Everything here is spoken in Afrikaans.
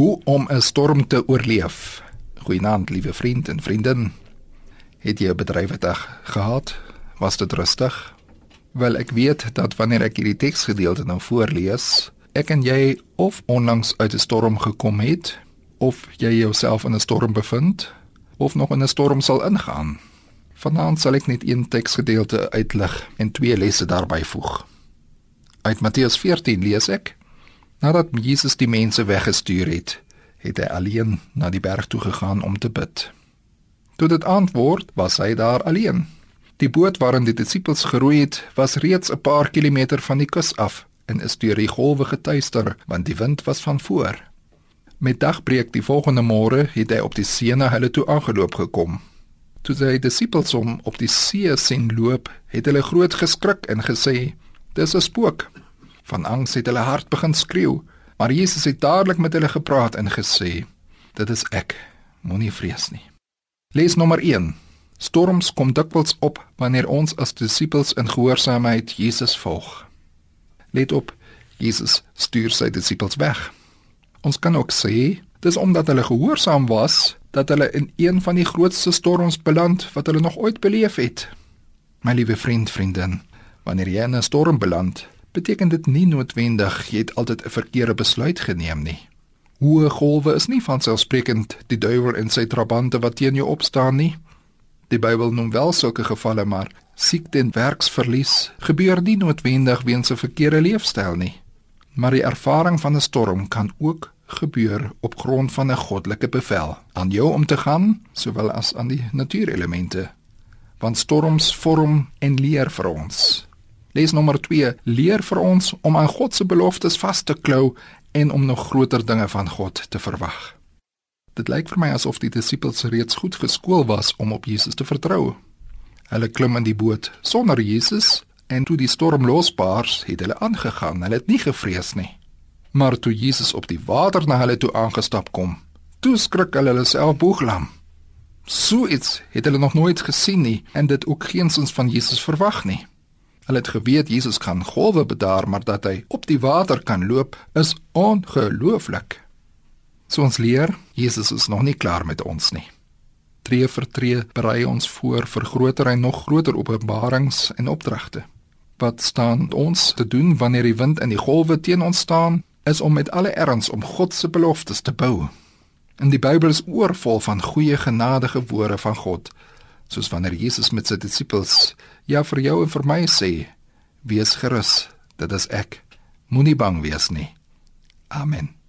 Hoe om 'n storm te oorleef. Goeienaand, liewe vriend en vriendin. Het jy 'n bedrywighede gehad? Was dit rustig? Wel, ek weet dat wanneer ek hierdie teksgedeelte nou voorlees, ek en jy of onlangs uit 'n storm gekom het, of jy jouself in 'n storm bevind, of nog in 'n storm sal ingaan. Vanaand sal ek net een teksgedeelte uitlig en twee lesse daarbey voeg. Uit Matteus 14 lees ek: Nadat Jesus die mense weggestuur het, het hy alleen na die berg toe gegaan om te bid. Toe dit antwoord, was hy daar alleen. Die boot waarin die disippels geroei het, was reeds 'n paar kilometer van die kus af en is deur die golwe getuister, want die wind was van voor. Met dagbreek die volgende môre het hy op die see na hulle toe aangeloop gekom. Toe sy disippels hom op die see sien loop, het hulle groot geskrik en gesê: "Dis 'n spook." Van angs het hulle hart begin skreeu, maar Jesus het dadelik met hulle gepraat en gesê: "Dit is ek. Moenie vrees nie." Lees nommer 1. Storms kom dikwels op wanneer ons as disippels in gehoorsaamheid Jesus volg. Let op, Jesus stuur sy disippels weg. Ons kan ook sê dis omdat hulle gehoorsaam was dat hulle in een van die grootste storms beland wat hulle nog ooit beleef het. My liewe vriend, vriendin, wanneer jy in 'n storm beland, beteken dit nie noodwendig jy het altyd 'n verkeerde besluit geneem nie. Hoë golwe is nie van selfsprekend die duiwel en sy trabante wat teen jou opstaan nie. Die Bybel noem wel sulke gevalle, maar siekte en werksverlies gebeur nie noodwendig weens 'n verkeerde leefstyl nie. Maar die ervaring van 'n storm kan ook gebeur op grond van 'n goddelike bevel aan jou om te gaan, sowel as aan die natuurelemente. Want storms vorm en leer vir ons. Les nommer 2: Leer vir ons om aan God se beloftes vas te klou en om nog groter dinge van God te verwag. Dit lyk vir my asof die disippels reeds goed geskool was om op Jesus te vertrou. Hulle klim in die boot sonder Jesus en toe die storm losbars, het hulle aangegaan. Hulle het nie gevrees nie. Maar toe Jesus op die water na hulle toe aangestap kom, toe skrik hulle hulle self boeglam. So iets het hulle nog nooit gesien nie en dit ook geensins van Jesus verwag nie. Hulle het geweet Jesus kan golwe bedaar, maar dat hy op die water kan loop, is ongelooflik. So ons leer, Jesus is nog nie klaar met ons nie. Tree vir tree berei ons voor vir groter en nog groter openbarings en opdragte. Wat staan ons te doen wanneer die wind en die golwe teen ons staan, is om met alle erns om God se beloftes te bou. In die Bybel is oorvol van goeie genadige woorde van God soos wanneer Jesus met sy disippels ja vir jou en vir my sê wees gerus dit is ek. Moenie bang wees nie. Amen